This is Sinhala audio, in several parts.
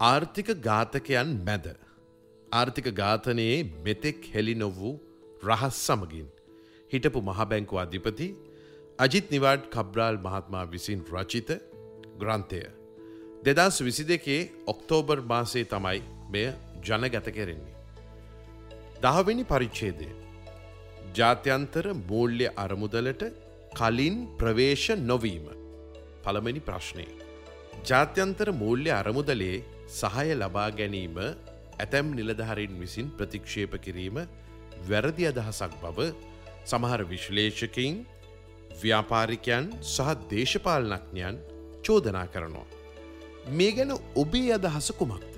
ආර්ථික ඝාතකයන් මැද. ආර්ථික ඝාතනයේ මෙතෙක් හෙළි නොවූ රහස් සමගින්. හිටපු මහබැංකු අධිපති අජිත් නිවාඩ් කබ්රාල් මහත්මා විසින් රචිත ග්‍රන්ථය. දෙදස් විසි දෙකේ ඔක්තෝබර් මාසේ තමයි මෙය ජනගත කෙරෙන්නේ. දහවෙනි පරිච්ඡේදය. ජාත්‍යන්තර මූල්්‍ය අරමුදලට කලින් ප්‍රවේශ නොවීම. පළමනි ප්‍රශ්නය. ජාත්‍යන්තර මූල්්‍ය අරමුදලේ සහය ලබා ගැනීම ඇතැම් නිලධහරින් විසින් ප්‍රතික්ෂේප කිරීම වැරදි අදහසක් බව සමහර විශ්ලේෂකින් ව්‍යාපාරිකයන් සහ දේශපාලනඥයන් චෝදනා කරනවා. මේ ගැන ඔබේ අදහස කුමක්ද.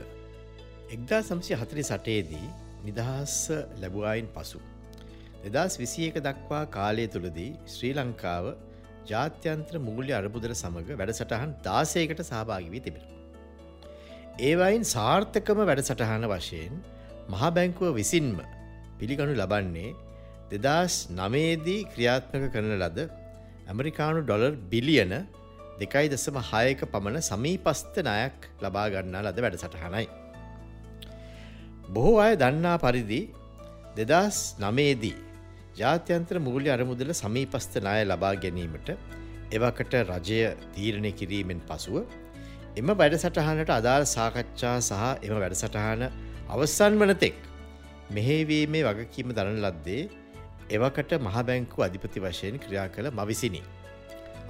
එක්දා සම්සි හතරි සටේදී නිදහස් ලැබුවායින් පසු. එදස් විසියක දක්වා කාලය තුළදී ශ්‍රී ලංකාව ජාත්‍යන්ත්‍ර මුගුලි අරබුදර සමඟ වැඩසටහන් දාසයකට සහභාගිවී තිබෙන. ඒවයින් සාර්ථකම වැඩසටහන වශයෙන් මහබැංකුව විසින්ම පිළිගනු ලබන්නේ දෙදස් නමේදී ක්‍රියාත්මක කරන ලද ඇමරිකානු ඩොලර් බිලියන දෙකයි දසම හයක පමණ සමීපස්ත නයක් ලබාගන්නා ලද වැඩසටහනයි. බොහෝ අය දන්නා පරිදි දෙදස් නමේදී ජාත්‍යන්ත්‍ර මූල්‍ය අරමුදල සමීපස්ත නාය ලබා ගැනීමට එවකට රජය තීරණය කිරීමෙන් පසුව එම වැඩසටහනට අදාළ සාකච්ඡා සහ එම වැඩසටහන අවස්සන් වනතෙක් මෙහෙවීමේ වගකීම දරන ලද්දේ එවකට මහබැංකු අධිපති වශයෙන් ක්‍රියා කළ මවිසිනි.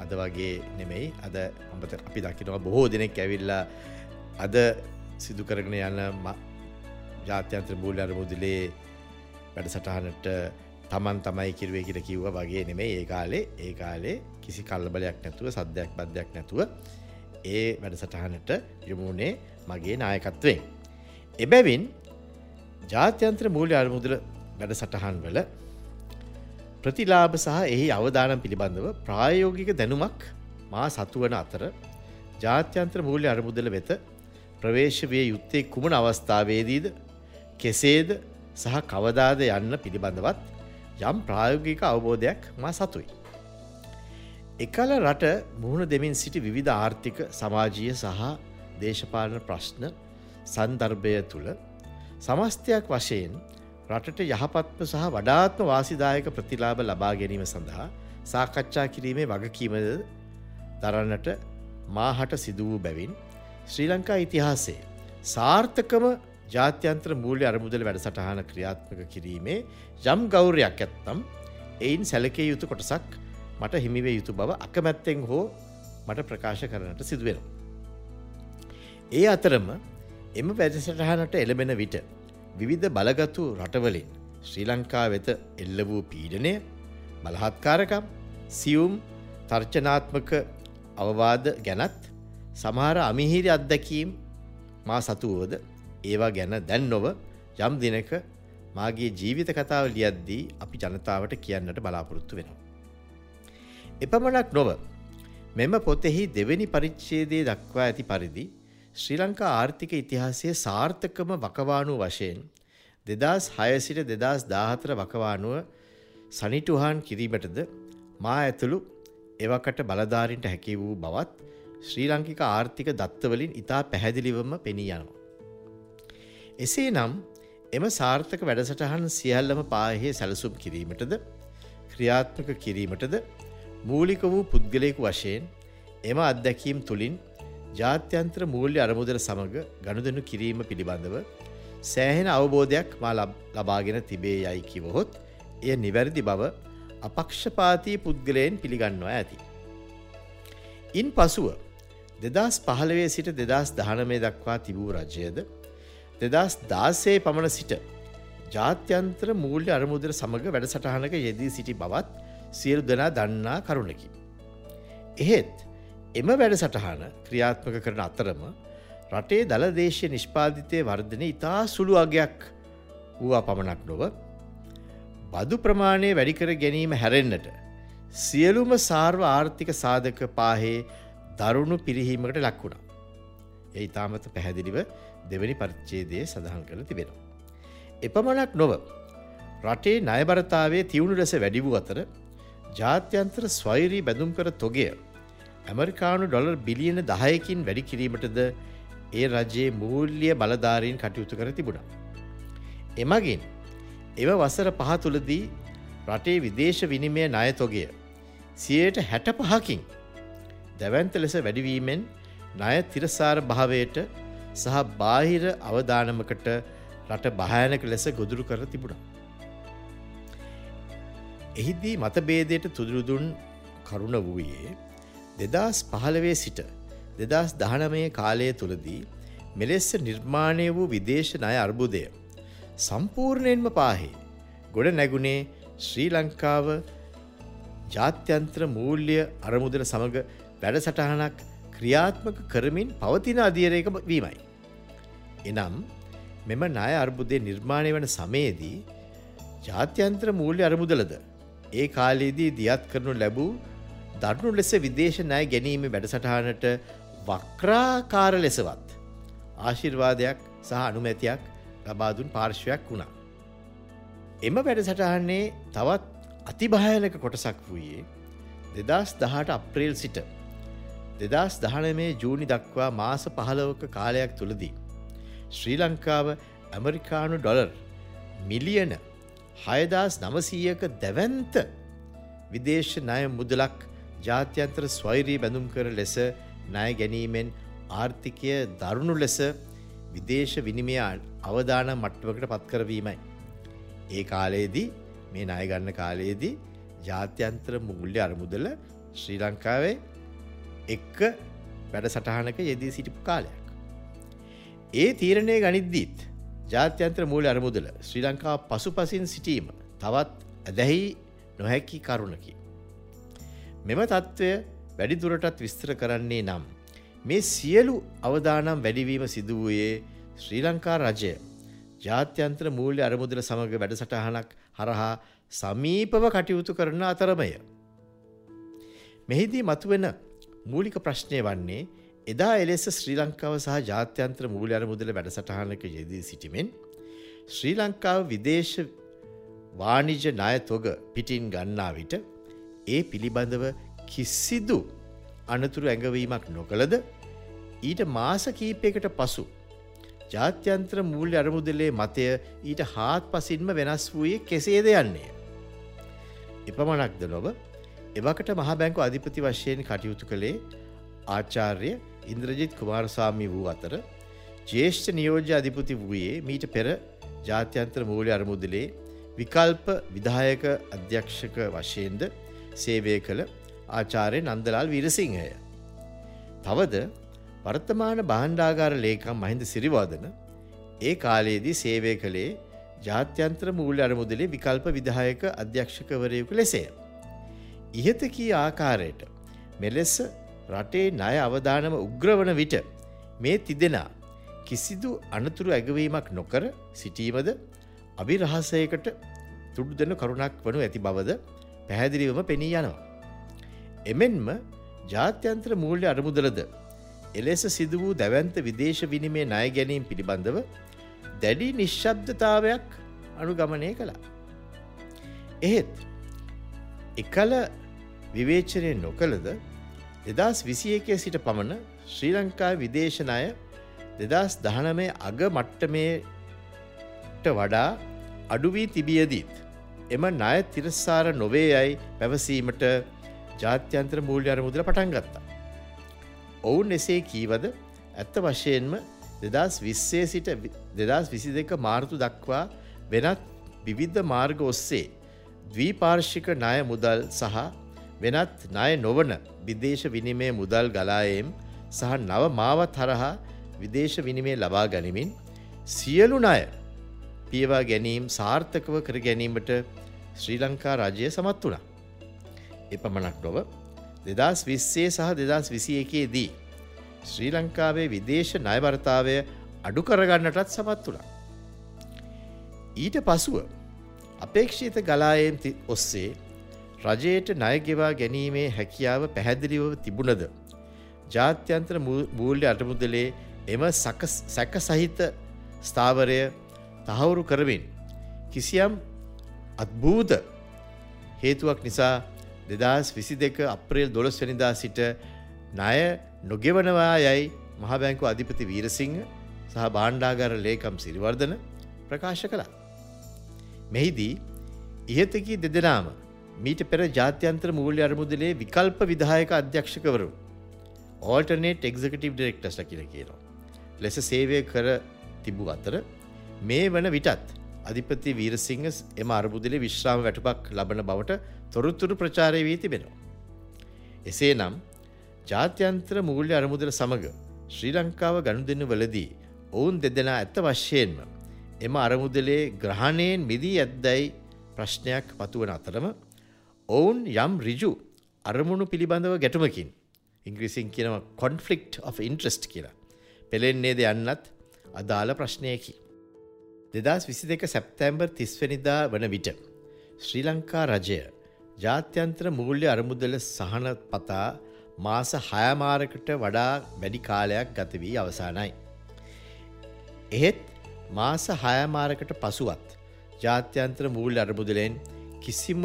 අද වගේ නෙමෙයි අද අඹත අපි දකිනවා බොහෝ දෙනෙක් ඇවිල්ලා අද සිදු කරගෙන යන ජාත්‍යන්ත්‍ර බූල අරමුදලේ වැඩසටහනට තමන් තමයි කිරුවේ කිර කිව්ව වගේ නෙමේ ඒ කාලේ ඒ කාලේ කිසි කල්ලබලයක් නැතුව සද්‍යයක් බද්ධයක් නැතුව ඒ වැඩසටහනට යොමුණේ මගේ නායකත්වෙන්. එබැවින් ජාත්‍යන්ත්‍ර මූල්‍ය අරමුදල වැඩ සටහන් වල ප්‍රතිලාභ සහ එහි අවධානම් පිළිබඳව ප්‍රායෝගික දැනුමක් මා සතුවන අතර ජාත්‍යන්ත්‍ර මූල්‍ය අරමුදල වෙත ප්‍රවේශවය යුත්තේ කුමන අවස්ථාවේදීද කෙසේද සහ කවදාද යන්න පිළිබඳවත් යම් ප්‍රායෝගික අවබෝධයක් මා සතුයි. එකල රට මුහුණ දෙමින් සිටි විවිධ ආර්ථික සමාජීය සහ දේශපාලන ප්‍රශ්න සන්දර්භය තුළ සමස්තයක් වශයෙන් රටට යහපත්ම සහ වඩාත්ම වාසිදායක ප්‍රතිලාබ ලබා ගැනීම සඳහා සාකච්ඡා කිරීමේ වගකීමද දරන්නට මාහට සිදු වූ බැවින් ශ්‍රී ලංකා ඉතිහාසේ සාර්ථකම ජාත්‍යන්ත්‍ර මූල්‍ය අරමුදල වැඩසටහන ක්‍රියාත්මක කිරීමේ යම් ගෞරයක් ඇත්නම් එයින් සැලකේ යුතු කොටසක් මට හිමිවේ යුතු බව අකමැත්තෙන් හෝ මට ප්‍රකාශ කරනට සිදුවෙන. ඒ අතරම එම වැඩසටහනට එළබෙන විට විවිධ බලගතු රටවලින් ශ්‍රී ලංකා වෙත එල්ල වූ පීඩනය බලහත්කාරකම් සියුම් තර්චනාත්මක අවවාද ගැනත් සමහර අමිහිරි අත්දැකීම් මා සතුවෝද ඒවා ගැන දැන් නොව යම් දිනක මාගේ ජීවිත කතාව ලියද්දී අපි ජනතාවට කියන්නට බලාපොරොත්තු වෙනවා. එපමණක් නොව මෙම පොතෙහි දෙවැනි පරිච්චේදේ දක්වා ඇති පරිදි ශ්‍රී ලංකා ආර්ථික ඉතිහාසය සාර්ථකම වකවානුව වශයෙන් දෙදස් හයසිට දෙදස් දාහතර වකවානුව සනිටුහන් කිරීමටද මා ඇතුළු එවකට බලධාරින්ට හැකි වූ බවත් ශ්‍රී ලංකික ආර්ථික දත්තවලින් ඉතා පැහැදිලිවම පෙනී යනවා. එසේ නම් එම සාර්ථක වැඩසටහන් සියල්ලම පාහේ සැලසුම් කිරීමටද ක්‍රියාත්මක කිරීමටද මූලික වූ පුද්ගලයකු වශයෙන් එම අත්දැකීම් තුළින් ජාත්‍යන්ත්‍ර මූල්‍ය අරමුදර සමඟ ගණුදනු කිරීම පිළිබඳව සෑහෙන අවබෝධයක් මා ලබාගෙන තිබේ යයි කිවහොත් එය නිවැරදි බව අපක්ෂපාතිී පුද්ගලයෙන් පිළිගන්නවා ඇති. ඉන් පසුව දෙදස් පහළවේ සිට දෙදස් දහනමේ දක්වා තිබූ රජයද දෙදස් දාසේ පමණ සිට ජාත්‍යන්ත්‍ර මූල්‍ය අරමුදර සමඟ වැඩසටහනක යෙදී සිටි බවත් සියලු දෙනා දන්නා කරුණකි. එහෙත් එම වැඩසටහන ක්‍රියාත්මක කරන අතරම රටේ දළදේශය නිෂ්පාධිතය වර්ධනය ඉතා සුළු අගයක් වූවා පමණක් නොව බදු ප්‍රමාණය වැඩිකර ගැනීම හැරෙන්න්නට සියලුම සාර්ව ආර්ථික සාධක පාහේ දරුණු පිරිහීමකට ලක්වුණා. ඒ ඉතාමත පැහැදිලිව දෙවැනි පරිච්චේදය සඳහන් කළ තිබෙනවා. එපමණක් නොව රටේ නයබරතාවේ තිවුණු ලෙස වැඩි වූ අතර ජාත්‍යන්ත්‍ර ස්වෛරී බැදුම් කර තොගය ඇමරිකානු ඩොලර් බිලියන දහයකින් වැඩි කිරීමටද ඒ රජයේ මූල්්‍ය බලධාරීන් කටයුතු කර තිබුණා. එමගින් එව වසර පහ තුළදී රටේ විදේශ විනිමය නයතොගය සියයට හැට පහකින් දැවන්ත ලෙස වැඩිවීමෙන් ණය තිරසාර භාවයට සහ බාහිර අවධානමකට රට භායනක ලෙස ගොදුරු කර තිබුණා. එහිදී මතබේදයට තුදුරුදුන් කරුණ වූයේ දෙදස් පහළවේ සිට දෙදස් දහනමය කාලය තුළදී මෙලෙස්ස නිර්මාණය වූ විදේශ ණය අර්බුදය සම්පූර්ණයෙන්ම පාහේ ගොඩ නැගුණේ ශ්‍රී ලංකාව ජාත්‍යන්ත්‍ර මූල්‍ය අරමුදල සමඟ වැඩසටහනක් ක්‍රියාත්මක කරමින් පවතින අධියරයක වීමයි. එනම් මෙම ණය අර්බුදය නිර්මාණය වන සමයේදී ජාත්‍යන්ත්‍ර මූල්‍ය අරමුදලද ඒ කාලයේදී දියත් කරනු ලැබූ දරුණු ලෙස විදේශ ණය ගැනීම වැඩසටහනට වක්‍රාකාර ලෙසවත් ආශිර්වාදයක් සහ අනුමැතියක් ලබාදුන් පාර්ශ්වයක් වුණා. එම වැඩසටහන්නේ තවත් අතිභායනක කොටසක් වූයේ දෙදස් දහට අප්‍රේල් සිට දෙදස් දහනමේ ජූනි දක්වා මාස පහලවක කාලයක් තුළදී. ශ්‍රී ලංකාව ඇමරිකානු ඩොලර් මිලියන හයදස් නමසීයක දැවන්ත විදේශ ණය මුදලක් ජාත්‍යන්ත්‍ර ස්වෛරී බැඳුම් කර ලෙස ණය ගැනීමෙන් ආර්ථිකය දරුණු ලෙස විදේශ විනිමය අවධාන මට්ටමකට පත්කරවීමයි. ඒ කාලයේදී මේ ණයගන්න කාලයේදී ජාත්‍යන්ත්‍ර මුගුල්්‍ය අරමුදල ශ්‍රී ලංකාවේ එක්ක වැඩ සටහනක යෙදී සිටිපු කාලයක්. ඒ තීරණය ගනිද්දීත් ජාත්‍යන්ත්‍ර මූල අරමුදල ශ්‍රී ලංකා පසු පසින් සිටීම තවත් ඇදැහි නොහැකි කරුණකි. මෙම තත්ත්වය වැඩිදුරටත් විස්තර කරන්නේ නම්. මේ සියලු අවදානම් වැඩිවීම සිදුවූයේ ශ්‍රී ලංකා රජය ජාත්‍යන්ත්‍ර මූල්‍ය අරමුදල සමඟ වැඩසටහනක් හරහා සමීපව කටයුතු කරන අතරමය. මෙහිදී මතුවෙන මූලික ප්‍රශ්නය වන්නේ එදා එලෙස ශ්‍රී ලංකාව සහ ජාත්‍යන්ත්‍ර මූල්‍ය අරමුදල වැඩසටහනක යෙදී සිටිමෙන් ශ්‍රී ලංකාව විදේශ වානිජ ණය තොග පිටින් ගන්නා විට ඒ පිළිබඳව කිසිදු අනතුරු ඇඟවීමක් නොකළද ඊට මාස කීපයකට පසු ජාත්‍යන්ත්‍ර මූල්‍ය අරමුදලේ මතය ඊට හාත් පසින්ම වෙනස් වූයේ කෙසේද යන්නේ. එපමණක්ද නොව එවකට මහබැංකු අධිපති වශයෙන් කටයුතු කළේ ආචාර්ය ඉන්ද්‍රජිත් කුමාරසාමි වූ අතර ජේෂ්ඨ නියෝජ්‍ය අධිපති වූයේ මීට පෙර ජාත්‍යන්ත්‍ර මූලි අරමුදලේ විකල්ප විදායක අධ්‍යක්ෂක වශයෙන්ද සේවය කළ ආචාරය නන්දලාල් වීරසිංහය. තවද වර්තමාන බාණ්ඩාගාර ලේකම් මහින්ද සිරිවාදන ඒ කාලයේදී සේවය කළේ ජාත්‍යන්ත්‍ර මූල්‍ය අරමුදලේ විකල්ප විදායක අධ්‍යක්ෂකවරයකු ලෙසය. ඉහත කී ආකාරයට මෙලෙස රටේ ණය අවධානම උග්‍රවන විට මේ තිදෙනා කිසිදු අනතුරු ඇගවීමක් නොකර සිටීමද අභිරහසයකට තුඩු දෙන කරුණක් වනු ඇති බවද පැහැදිලිවම පෙනී යනවා. එමෙන්ම ජාත්‍යන්ත්‍ර මූල්‍ය අරමුදලද එලෙස සිදු වූ දැවන්ත විදේශ විනිමේ ණය ගැනීම් පිළිබඳව දැඩි නිශ්ශබ්දතාවයක් අනුගමනය කළා. එහෙත් එකල විවේචනය නොකළද දෙදස් විසි එකේ සිට පමණ ශ්‍රී ලංකා විදේශනය දෙදස් දහනමේ අග මට්ටමේට වඩා අඩුවී තිබියදීත් එම ණය තිරස්සාර නොවේ යයි පැවසීමට ජාත්‍යන්ත්‍ර මූල්‍ය අරමුදල පටන් ගත්තා. ඔවුන් එසේ කීවද ඇත්ත වශයෙන්ම දෙදස් විස්සේ සිට දෙදස් විසි දෙක මාර්තු දක්වා වෙනත් විවිද්ධ මාර්ග ඔස්සේ දවීපාර්ශික ණය මුදල් සහ වෙනත් ණය නොවන විදේශ විනිමය මුදල් ගලායම් සහ නව මාවත් හරහා විදේශ විනිමේ ලබා ගනිමින් සියලු ණය පියවා ගැනීම් සාර්ථකව කර ගැනීමට ශ්‍රී ලංකා රජය සමත් වුණා. එපමණක් නොව දෙදස් විස්සේ සහ දෙදස් විසි එකේදී ශ්‍රී ලංකාවේ විදේශ නයවර්තාවය අඩු කරගන්නටත් සමත් වුණා. ඊට පසුව අපේක්ෂිත ගලායෙන් ඔස්සේ රජයට ණයගෙවා ගැනීමේ හැකියාව පැහැදිලිව තිබුණද. ජාත්‍යන්ත්‍ර මූල්‍ය අටමුදලේ එම සැක සහිත ස්ථාවරය තහවුරු කරමින් කිසියම් අත්භූත හේතුවක් නිසා දෙදස් විසි දෙක අප්‍රේල් දොළොස් වනිදා සිට ණය නොගෙවනවා යැයි මහබැංකු අධිපති වීරසිංහ සහ බාණ්ඩාගර ලේකම් සිරිවර්ධන ප්‍රකාශ කළා. මෙහිදී ඉහතකී දෙදෙනාම මීට පෙර ජාත්‍යන්ත්‍ර මූල්‍ය අරමුදලේ විකල්ප විදායක අධ්‍යක්ෂකවරු ඕල්ටනේට් එක්කටිව් ඩෙක්ටස්ල කියල කියනවා. ලෙස සේවය කර තිබූ අතර මේ වන විටත් අධිපති වීරසිංහ එම අරබුදලේ විශ්‍රාම වැටපක් ලබන බවට තොරතුරු ප්‍රචාරය වී තිබෙනවා. එසේ නම් ජාත්‍යන්ත්‍ර මූල්‍ය අරමුදල සමඟ ශ්‍රී ලංකාව ගණු දෙන්න වලදී ඔවුන් දෙදෙනා ඇත්ත වශ්‍යයෙන්ම එම අරමුදලේ ග්‍රහණයෙන් මිදී ඇත්දැයි ප්‍රශ්නයක් පතුවන අතරම ඔවුන් යම් රිජු අරමුණු පිළිබඳව ගැටුමකින් ඉංග්‍රීසින් කියනව කොන්ෆලික්් of ඉන්ට්‍රස්ට් කියලා පෙළෙන්නේ ද යන්නත් අදාළ ප්‍රශ්නයකි. දෙදස් විසි දෙක සැප්තැම්බර් තිස්වනිදා වන විට. ශ්‍රී ලංකා රජය ජාත්‍යන්ත්‍ර මූල්‍ය අරමුදල සහන පතා මාස හයමාරකට වඩා වැඩි කාලයක් ගත වී අවසානයි. එහෙත් මාස හයමාරකට පසුවත් ජාත්‍යන්ත්‍ර මූල් අරමුදලෙන් කිසිම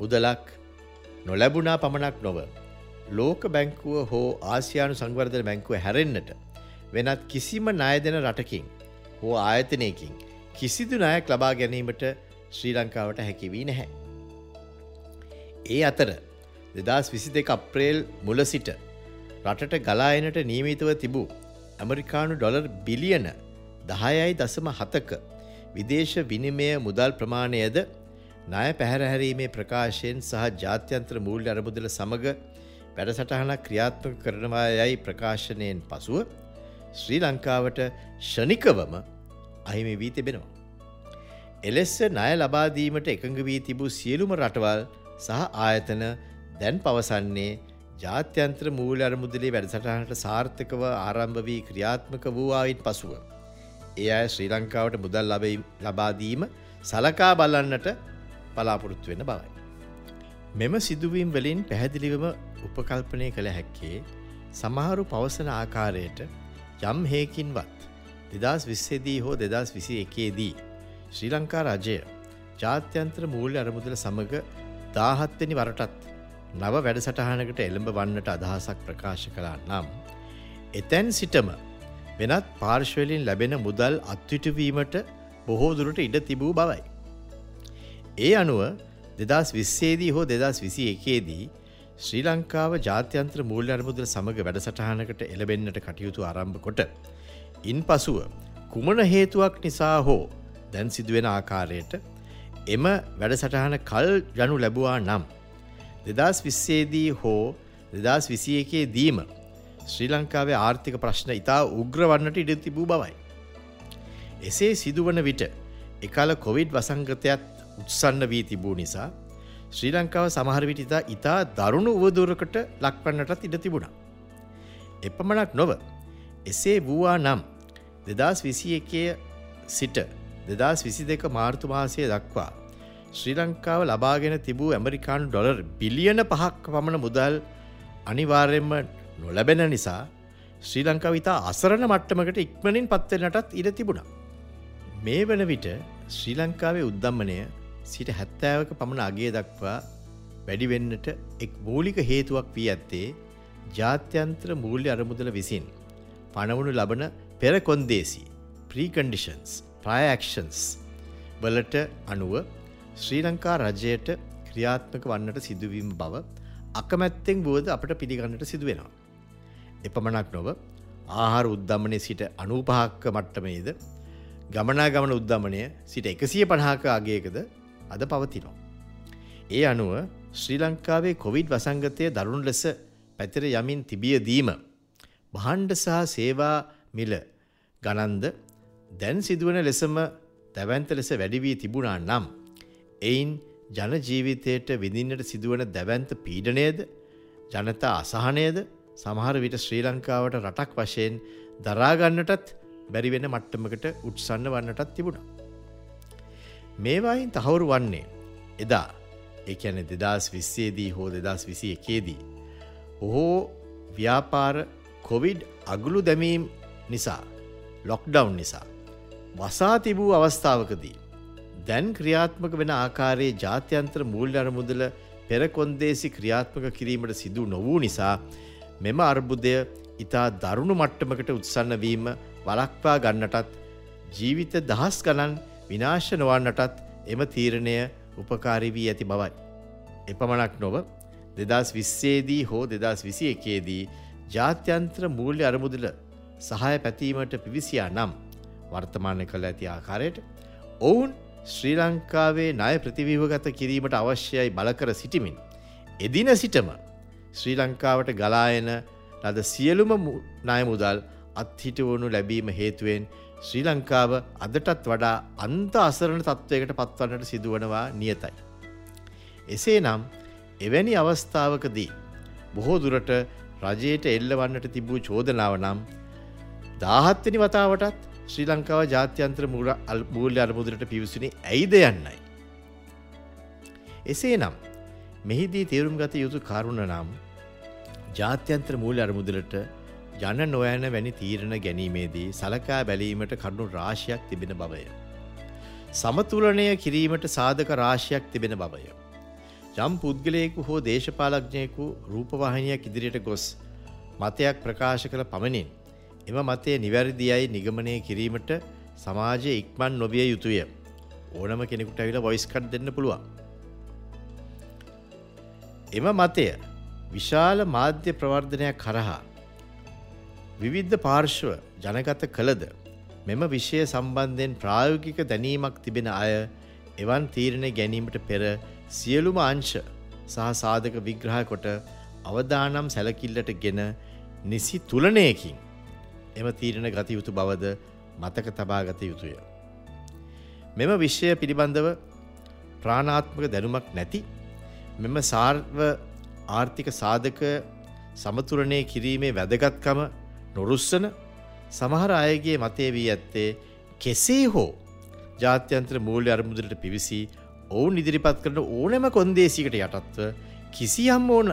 මුදලක් නොලැබුණා පමණක් නොව. ලෝක බැංකුව හෝ ආසියානු සංවර්ධන බැංකුව හැරෙන්න්නට වෙනත් කිසිම ණය දෙන රටකින් හෝ ආයතනයකින් කිසිදු ණයක් ලබා ගැනීමට ශ්‍රී ලංකාවට හැකිවී නැහැ. ඒ අතර දෙදස් විසි දෙක අප්‍රේල් මුල සිට රටට ගලායනට නීමිතව තිබූ ඇමරිකානු ඩොලර් බිලියන දහයයි දසම හතක විදේශ විනිමය මුදල් ප්‍රමාණයද ණය පැහැරහැරීමේ ප්‍රකාශයෙන් සහ ජාත්‍යන්ත්‍ර මූල්‍ය අරමුදල සමඟ වැඩසටහනක් ක්‍රියාත්මක කරනවා යයි ප්‍රකාශනයෙන් පසුව ශ්‍රී ලංකාවට ෂනිකවම අහිමි වී තිබෙනවා. එලෙස්ස ණය ලබාදීමට එකඟ වී තිබූ සියලුම රටවල් සහ ආයතන දැන් පවසන්නේ ජාත්‍යන්ත්‍ර මූල අරමුදලේ වැඩසටහනට සාර්ථකව ආරම්භ වී ක්‍රියාත්මක වූවායින් පසුව. ඒ අය ශ්‍රී ලංකාවට මුදල් ලබාදීම සලකා බලන්නට බලාපොරොත්තු වෙන බවයි. මෙම සිදුවීම් වලින් පැහැදිලිවම උපකල්පනය කළ හැක්කේ සමහරු පවසන ආකාරයට යම් හේකින්වත් දෙදස් විස්සේදී හෝ දෙදස් විසි එකේදී ශ්‍රී ලංකා රජය ජාත්‍යන්ත්‍ර මූල්‍ය අරමුදල සමඟ දාහත්වනි වරටත් නව වැඩසටහනකට එළඹ වන්නට අදහසක් ප්‍රකාශ කලා නම්. එතැන් සිටම වෙනත් පාර්ශ්වලින් ලැබෙන මුදල් අත්විටවීමට බොහෝදුරට ඉඩ තිබූ බවයි. ඒ අනුව දෙදස් විස්සේදී හෝ දෙදස් විසි එකේදී ශ්‍රී ලංකාව ජාත්‍යන්ත්‍ර මූල්‍ය අර්මුදල සමඟ වැඩසටහනකට එළබෙන්න්නට කටයුතු ආරම්භ කොට. ඉන් පසුව කුමන හේතුවක් නිසා හෝ දැන් සිදුවෙන ආකාරයට එම වැඩසටහන කල් ජනු ලැබවා නම්. දෙදස් විස්සේදී හෝ දෙදස් විසි එකේ දීම ශ්‍රී ලංකාවේ ආර්ථික ප්‍රශ්න ඉතා උග්‍රවන්නට ඉඩ තිබූ බවයි. එසේ සිදුවන විට එකල කොවිඩ් වසංගතයත් උත්සන්න වී තිබූ නිසා ශ්‍රී ලංකාව සමහරවිට ඉතා ඉතා දරුණු උවදුරකට ලක්වන්නටත් ඉඩ තිබුණා. එපමණක් නොව එසේ වූවා නම් දෙදස් විසි එකය සිට දෙදස් විසි දෙක මාර්තු මාසය දක්වා ශ්‍රී ලංකාව ලබාගෙන තිබූ ඇමරිකානු ඩොලර් බිලියන පහක් පමණ මුදල් අනිවාර්යෙන්ම නොලැබෙන නිසා ශ්‍රී ලංකාව ඉතා අසරණ මට්ටමකට ඉක්මනින් පත්වෙනටත් ඉඩ තිබුණා. මේ වන විට ශ්‍රී ලංකාවේ උද්දම්මනය සිට හැත්තෑවක පමණ අගේ දක්වා වැඩිවෙන්නට එක් මූලික හේතුවක් වී ඇත්තේ ජාත්‍යන්ත්‍ර මූල්‍ය අරමුදල විසින් පණවුණු ලබන පෙරකොන්දේසි ප්‍රීකන්ඩිෂන්ස් ප්‍රයක්ෂන්ස් වලට අනුව ශ්‍රී ලංකා රජයට ක්‍රියාත්මක වන්නට සිදුවීම බව අකමැත්තෙන් බෝද අපට පිළිගන්නට සිදුවෙනවා. එපමණක් නොව ආහාර උද්දම්මනය සිට අනූපහක්ක මට්ටමේද ගමනා ගමන උද්දමනය සිට එකසිය පණහාක අගේකද අද පවතිනවා. ඒ අනුව ශ්‍රී ලංකාවේ කොවිඩ් වසංගතය දරුණු ලෙස පැතිර යමින් තිබියදීම බහන්්ඩ සහ සේවා මිල ගණන්ද දැන් සිදුවන ලෙසම දැවන්ත ලෙස වැඩිවී තිබුණා නම් එයින් ජනජීවිතයට විඳින්නට සිදුවන දැවන්ත පීඩනයද ජනතා අසහනයද සමහර විට ශ්‍රී ලංකාවට රටක් වශයෙන් දරාගන්නටත් බැරිවෙන මට්ටමකට උත්සන්න වන්නටත් තිබුණා. මේවායින් තහවුරු වන්නේ එදා එකැන දෙදස් විස්සේදී හෝ දෙදස් විසි එකේදී. බොහෝ ව්‍යාපාර කොවිඩ් අගුළු දැමීම් නිසා ලොක්ඩවුන් නිසා. වසා තිබූ අවස්ථාවකදී. දැන් ක්‍රියාත්මක වෙන ආකාරයේ ජාත්‍යන්ත්‍ර මූල්‍ය අරමුදල පෙරකොන්දේසි ක්‍රියාත්මක කිරීමට සිදු නොවූ නිසා මෙම අර්බුදය ඉතා දරුණු මට්ටමකට උත්සන්න වීම වලක්වා ගන්නටත් ජීවිත දහස් ගණන් විනාශ නොවන්නටත් එම තීරණය උපකාරී වී ඇති බවයි. එපමණක් නොව දෙදස් විස්සේදී හෝ දෙදස් විසි එකේදී ජාත්‍යන්ත්‍ර මූල්‍ය අරමුදල සහය පැතීමට පිවිසියා නම් වර්තමානය කළ ඇති ආකාරයට ඔවුන් ශ්‍රී ලංකාවේ ණය ප්‍රතිවීවගත කිරීමට අවශ්‍යයි බලකර සිටිමින්. එදින සිටම ශ්‍රී ලංකාවට ගලායන ලද සියලුම ණය මුදල් අත්හිටවනු ලැබීම හේතුවෙන් ශ්‍රී ලංකාව අදටත් වඩා අන්ත අසරණ තත්ත්වයකට පත්වන්නට සිදුවනවා නියතයි. එසේ නම් එවැනි අවස්ථාවකදී බොහෝ දුරට රජයට එල්ලවන්නට තිබූ චෝදනාව නම් දාහත්වනි වතාවටත් ශ්‍රී ලංකාව ජාත්‍යන්ත්‍ර මුර මූල්‍ය අරමුදරට පිවිසුනේ ඇයිද යන්නයි. එසේ නම් මෙහිදී තේරුම් ගත යුතු කරුණ නම් ජාත්‍යන්ත්‍ර මූල්‍ය අරමුදලට ජන නොයන වැනි තීරණ ගැනීමේදී සලකා බැලීමට කරුණු රාශයක් තිබෙන බවය. සමතුලනය කිරීමට සාධක රාශයක් තිබෙන බවය. යම් පුද්ගලයෙකු හෝ දේශපාලක්ඥයෙකු රූපවාහිනියක් ඉදිරියට ගොස් මතයක් ප්‍රකාශ කළ පමණින් එම මතය නිවැරදියයි නිගමනය කිරීමට සමාජය ඉක්මන් නොවිය යුතුය ඕනම කෙනෙකුට ඇවිල වොයිස්කට් දෙන්න පුළුවන්. එම මතය විශාල මාධ්‍ය ප්‍රවර්ධනයක් කරහා විවිද්ධ පාර්ශ්ව ජනගත කළද මෙම විෂය සම්බන්ධයෙන් ප්‍රායෝගික දැනීමක් තිබෙන අය එවන් තීරණය ගැනීමට පෙර සියලුම අංශ සහ සාධක විග්‍රහ කොට අවදානම් සැලකිල්ලට ගෙන නිසි තුලනයකින් එම තීරණ ගත යුතු බවද මතක තබා ගත යුතුය. මෙම විශ්ෂය පිළිබඳව ප්‍රාණාත්මක දැනුමක් නැති මෙම සාර්ව ආර්ථික සාධක සමතුරණය කිරීමේ වැදගත්කම නොරුස්සන සමහර අයගේ මතය වී ඇත්තේ කෙසේ හෝ ජාත්‍යන්ත්‍ර මූල්‍ය අරමුදලට පිවිසි ඔවුන් ඉදිරිපත් කරන ඕනෑම කොන්දේසිකට යටත්ව කිසියම් ඕන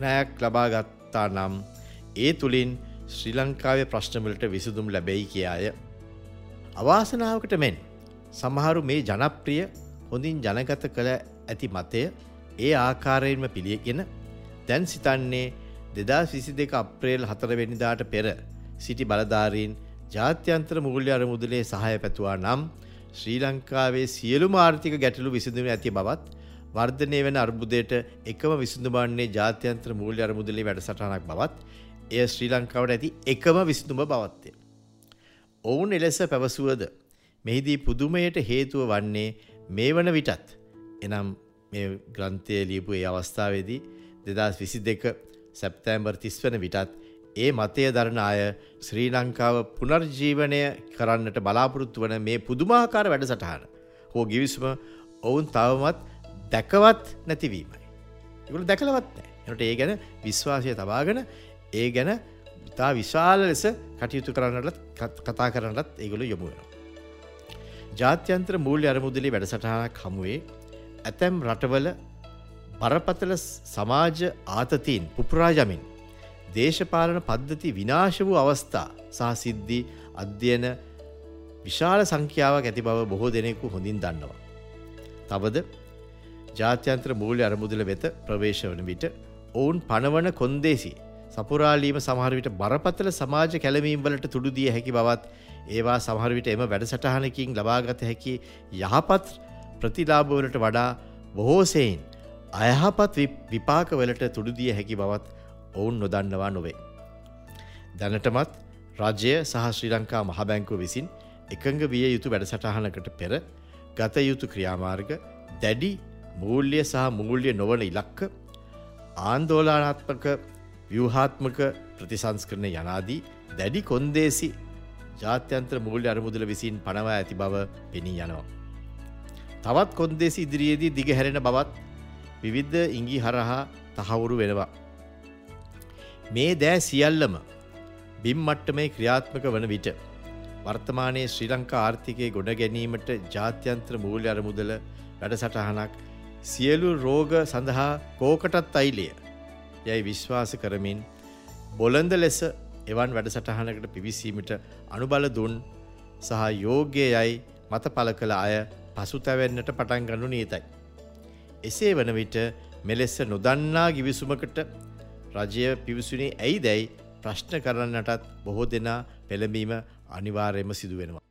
නයක් ලබාගත්තා නම් ඒ තුළින් ශ්‍රී ලංකාවේ ප්‍රශ්නවලට විසුදුම් ලැබැයි කියාය. අවාසනාවකට මෙන් සමහරු මේ ජනප්‍රිය හොඳින් ජනගත කළ ඇති මතය ඒ ආකාරයෙන්ම පිළියගෙන දැන් සිතන්නේ දෙදා විසි දෙක අප්‍රේල් හතරවෙනිදාට පෙර සිටි බලධාරීන් ජාත්‍යන්ත්‍ර මූල්‍ය අර මුදලේ සහය පැතුවා නම් ශ්‍රී ලංකාවේ සියලු මාර්ථික ගැටලු විසිඳුම ඇති බවත් වර්ධනය වෙන අර්බුදයට එකම විසඳුබන්නේ ජාත්‍යන්ත්‍ර මූල්‍ය අරමුදලේ වැඩසටහනක් බවත් එය ශ්‍රී ලංකාවට ඇති එකම විසඳුම බවත්තය. ඔවුන් එලෙස පැවසුවද මෙහිදී පුදුමයට හේතුව වන්නේ මේ වන විටත් එනම් මේ ග්‍රන්ථය ලියපු ඒ අවස්ථාවේදී දෙදස් විසි දෙක සැප්තෑම්බර් තිස් වන විටත් ඒ මතය දරණ අය ශ්‍රී ලංකාව පුනර්ජීවනය කරන්නට බලාපොරොත්තු වන මේ පුදුමාකාර වැඩ සටහන හෝ ගිවිස්ම ඔවුන් තවමත් දැකවත් නැතිවීමයි. ඉගුල දැකලවත් නෑ එනට ඒ ගැන විශ්වාසය තබාගෙන ඒ ගැන ඉතා විශාල ලෙස කටයුතු කරන්නට කතා කරන්නත් ඒගොලු යොමුුවෙන. ජාත්‍යන්ත්‍ර මූල්‍ය අරමුදලි වැඩසටහනක් හමුවේ ඇතැම් රටවල බරපතල සමාජ ආතතීන් පුපුරාජමින් දේශපාලන පද්ධති විනාශ වූ අවස්ථා සහ සිද්ධි අධ්‍යයන විශාල සංඛ්‍යාවක් ඇති බව බොහෝ දෙනෙකු හොඳින් දන්නවා. තවද ජාත්‍යන්ත්‍ර මූල්‍ය අරමුදල වෙත ප්‍රවේශ වන විට ඔවුන් පණවන කොන්දේසි සපුරාලීම සමහරවිට බරපතල සමාජ කැලමීම් වලට තුඩුදිය හැකි බවත් ඒවා සමහරවිට එම වැඩසටහනකින් ලබාගත හැකි යහපත් ප්‍රතිලාභවලට වඩා බොහෝසෙයින් අයහපත් විපාකවලට තුඩුදිය හැකි බවත් ඔවුන් නොදන්නවා නොවේ. දැනටමත් රජය සහ ශ්‍රී ලංකා මහබැංකුව විසින් එකඟ විය යුතු වැඩසටහනකට පෙර ගත යුතු ක්‍රියාමාර්ග දැඩි මූල්‍ය සහ මූල්‍ය නොවන ඉලක්ක ආන්දෝලානාත්මක ව්‍යවහාත්මක ප්‍රතිසංස්කරන යනාදී දැඩි කොන්දේසි ජාත්‍යන්ත්‍ර මූල්‍ය අරමුදල විසින් පනවා ඇති බව පෙනී යනවා. තවත් කොන්දේසි ඉදිරියේදී දිග හැරෙන බවත් විවිද්ධ ඉංගි හරහා තහවුරු වෙනවා. මේ දෑ සියල්ලම බිම් මට්ටමේ ක්‍රියාත්මක වන විට වර්තමානයේ ශ්‍රී ලංකා ආර්ථිකය ගොඩ ගැනීමට ජාත්‍යන්ත්‍ර මූල්‍ය අරමුදල වැඩසටහනක් සියලු රෝග සඳහා කෝකටත් අයිලිය යැයි විශ්වාස කරමින් බොලඳ ලෙස එවන් වැඩසටහනකට පිවිසීමට අනුබල දුන් සහ යෝග්‍ය යයි මත පල කළ අය පසු තැවෙන්නට පටන් ගන්නු නීතයි. එසේ වන විට මෙලෙස්ස නොදන්නා ගිවිසුමකට රජය පිවිසුනේ ඇයි දැයි ප්‍රශ්න කරන්නටත් බොහෝ දෙනා පෙළඹීම අනිවාර්යම සිදුවෙනවා.